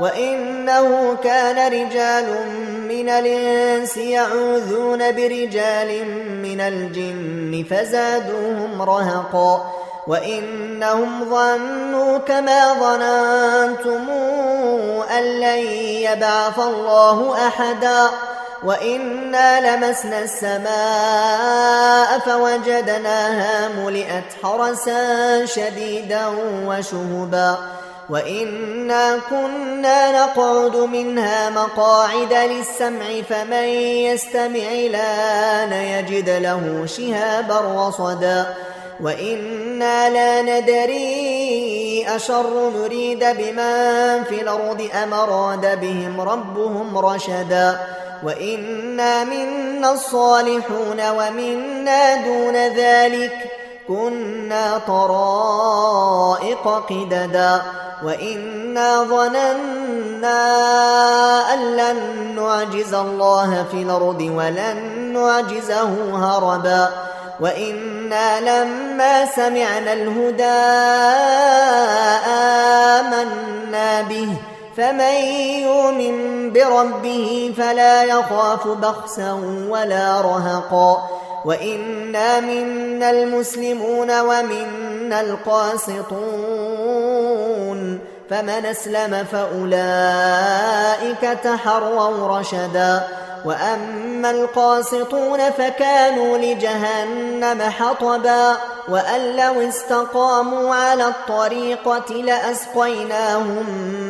وانه كان رجال من الانس يعوذون برجال من الجن فزادوهم رهقا وانهم ظنوا كما ظننتم ان لن يبعث الله احدا وانا لمسنا السماء فوجدناها ملئت حرسا شديدا وشهبا وانا كنا نقعد منها مقاعد للسمع فمن يستمع الان يجد له شهابا رصدا وأنا لا ندري اشر نريد بمن في ام اراد بهم ربهم رشدا وانا منا الصالحون ومنا دون ذلك كنا طرائق قددا وانا ظننا ان لن نعجز الله في الأرض ولن نعجزه هربا وأنا لما سمعنا الهدى امنا به فمن يؤمن بربه فلا يخاف بخسا ولا رهقا وانا منا المسلمون ومنا القاسطون فمن أسلم فأولئك تحروا رشدا. وأما القاسطون فكانوا لجهنم حطبا. وأن لو استقاموا على الطريقة لأسقيناهم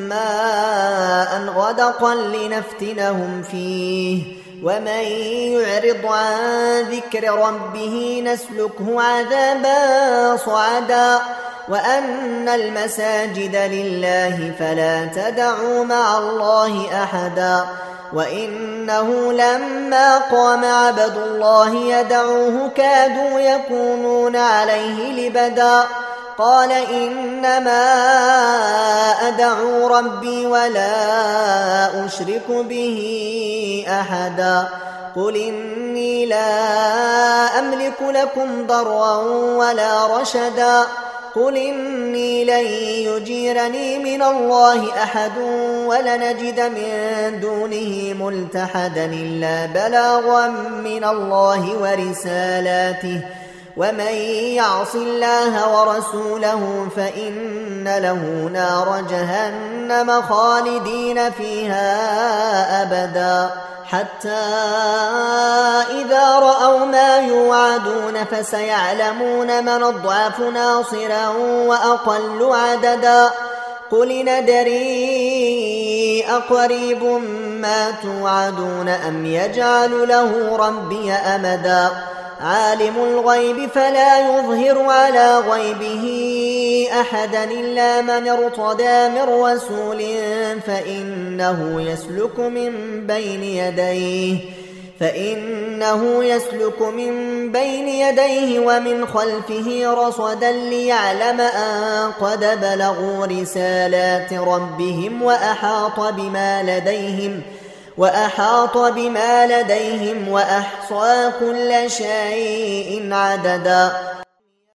ماء غدقا لنفتنهم فيه. ومن يعرض عن ذكر ربه نسلكه عذابا صعدا. وان المساجد لله فلا تدعوا مع الله احدا وانه لما قام عبد الله يدعوه كادوا يكونون عليه لبدا قال انما ادعو ربي ولا اشرك به احدا قل اني لا املك لكم ضرا ولا رشدا قل إني لن يجيرني من الله أحد ولنجد من دونه ملتحدا إلا بلاغا من الله ورسالاته ومن يعص الله ورسوله فإن له نار جهنم خالدين فيها أبدا حتى إذا رأوا ما يوعدون فسيعلمون من اضعف ناصرا وأقل عددا. قل ندري أقريب ما توعدون أم يجعل له ربي أمدا. عالم الغيب فلا يظهر على غيبه أحدا إلا من ارتدى من رسول فإنه يسلك من بين يديه فإنه يسلك من بين يديه ومن خلفه رصدا ليعلم أن قد بلغوا رسالات ربهم وأحاط بما لديهم وأحاط بما لديهم وأحصى كل شيء عددا.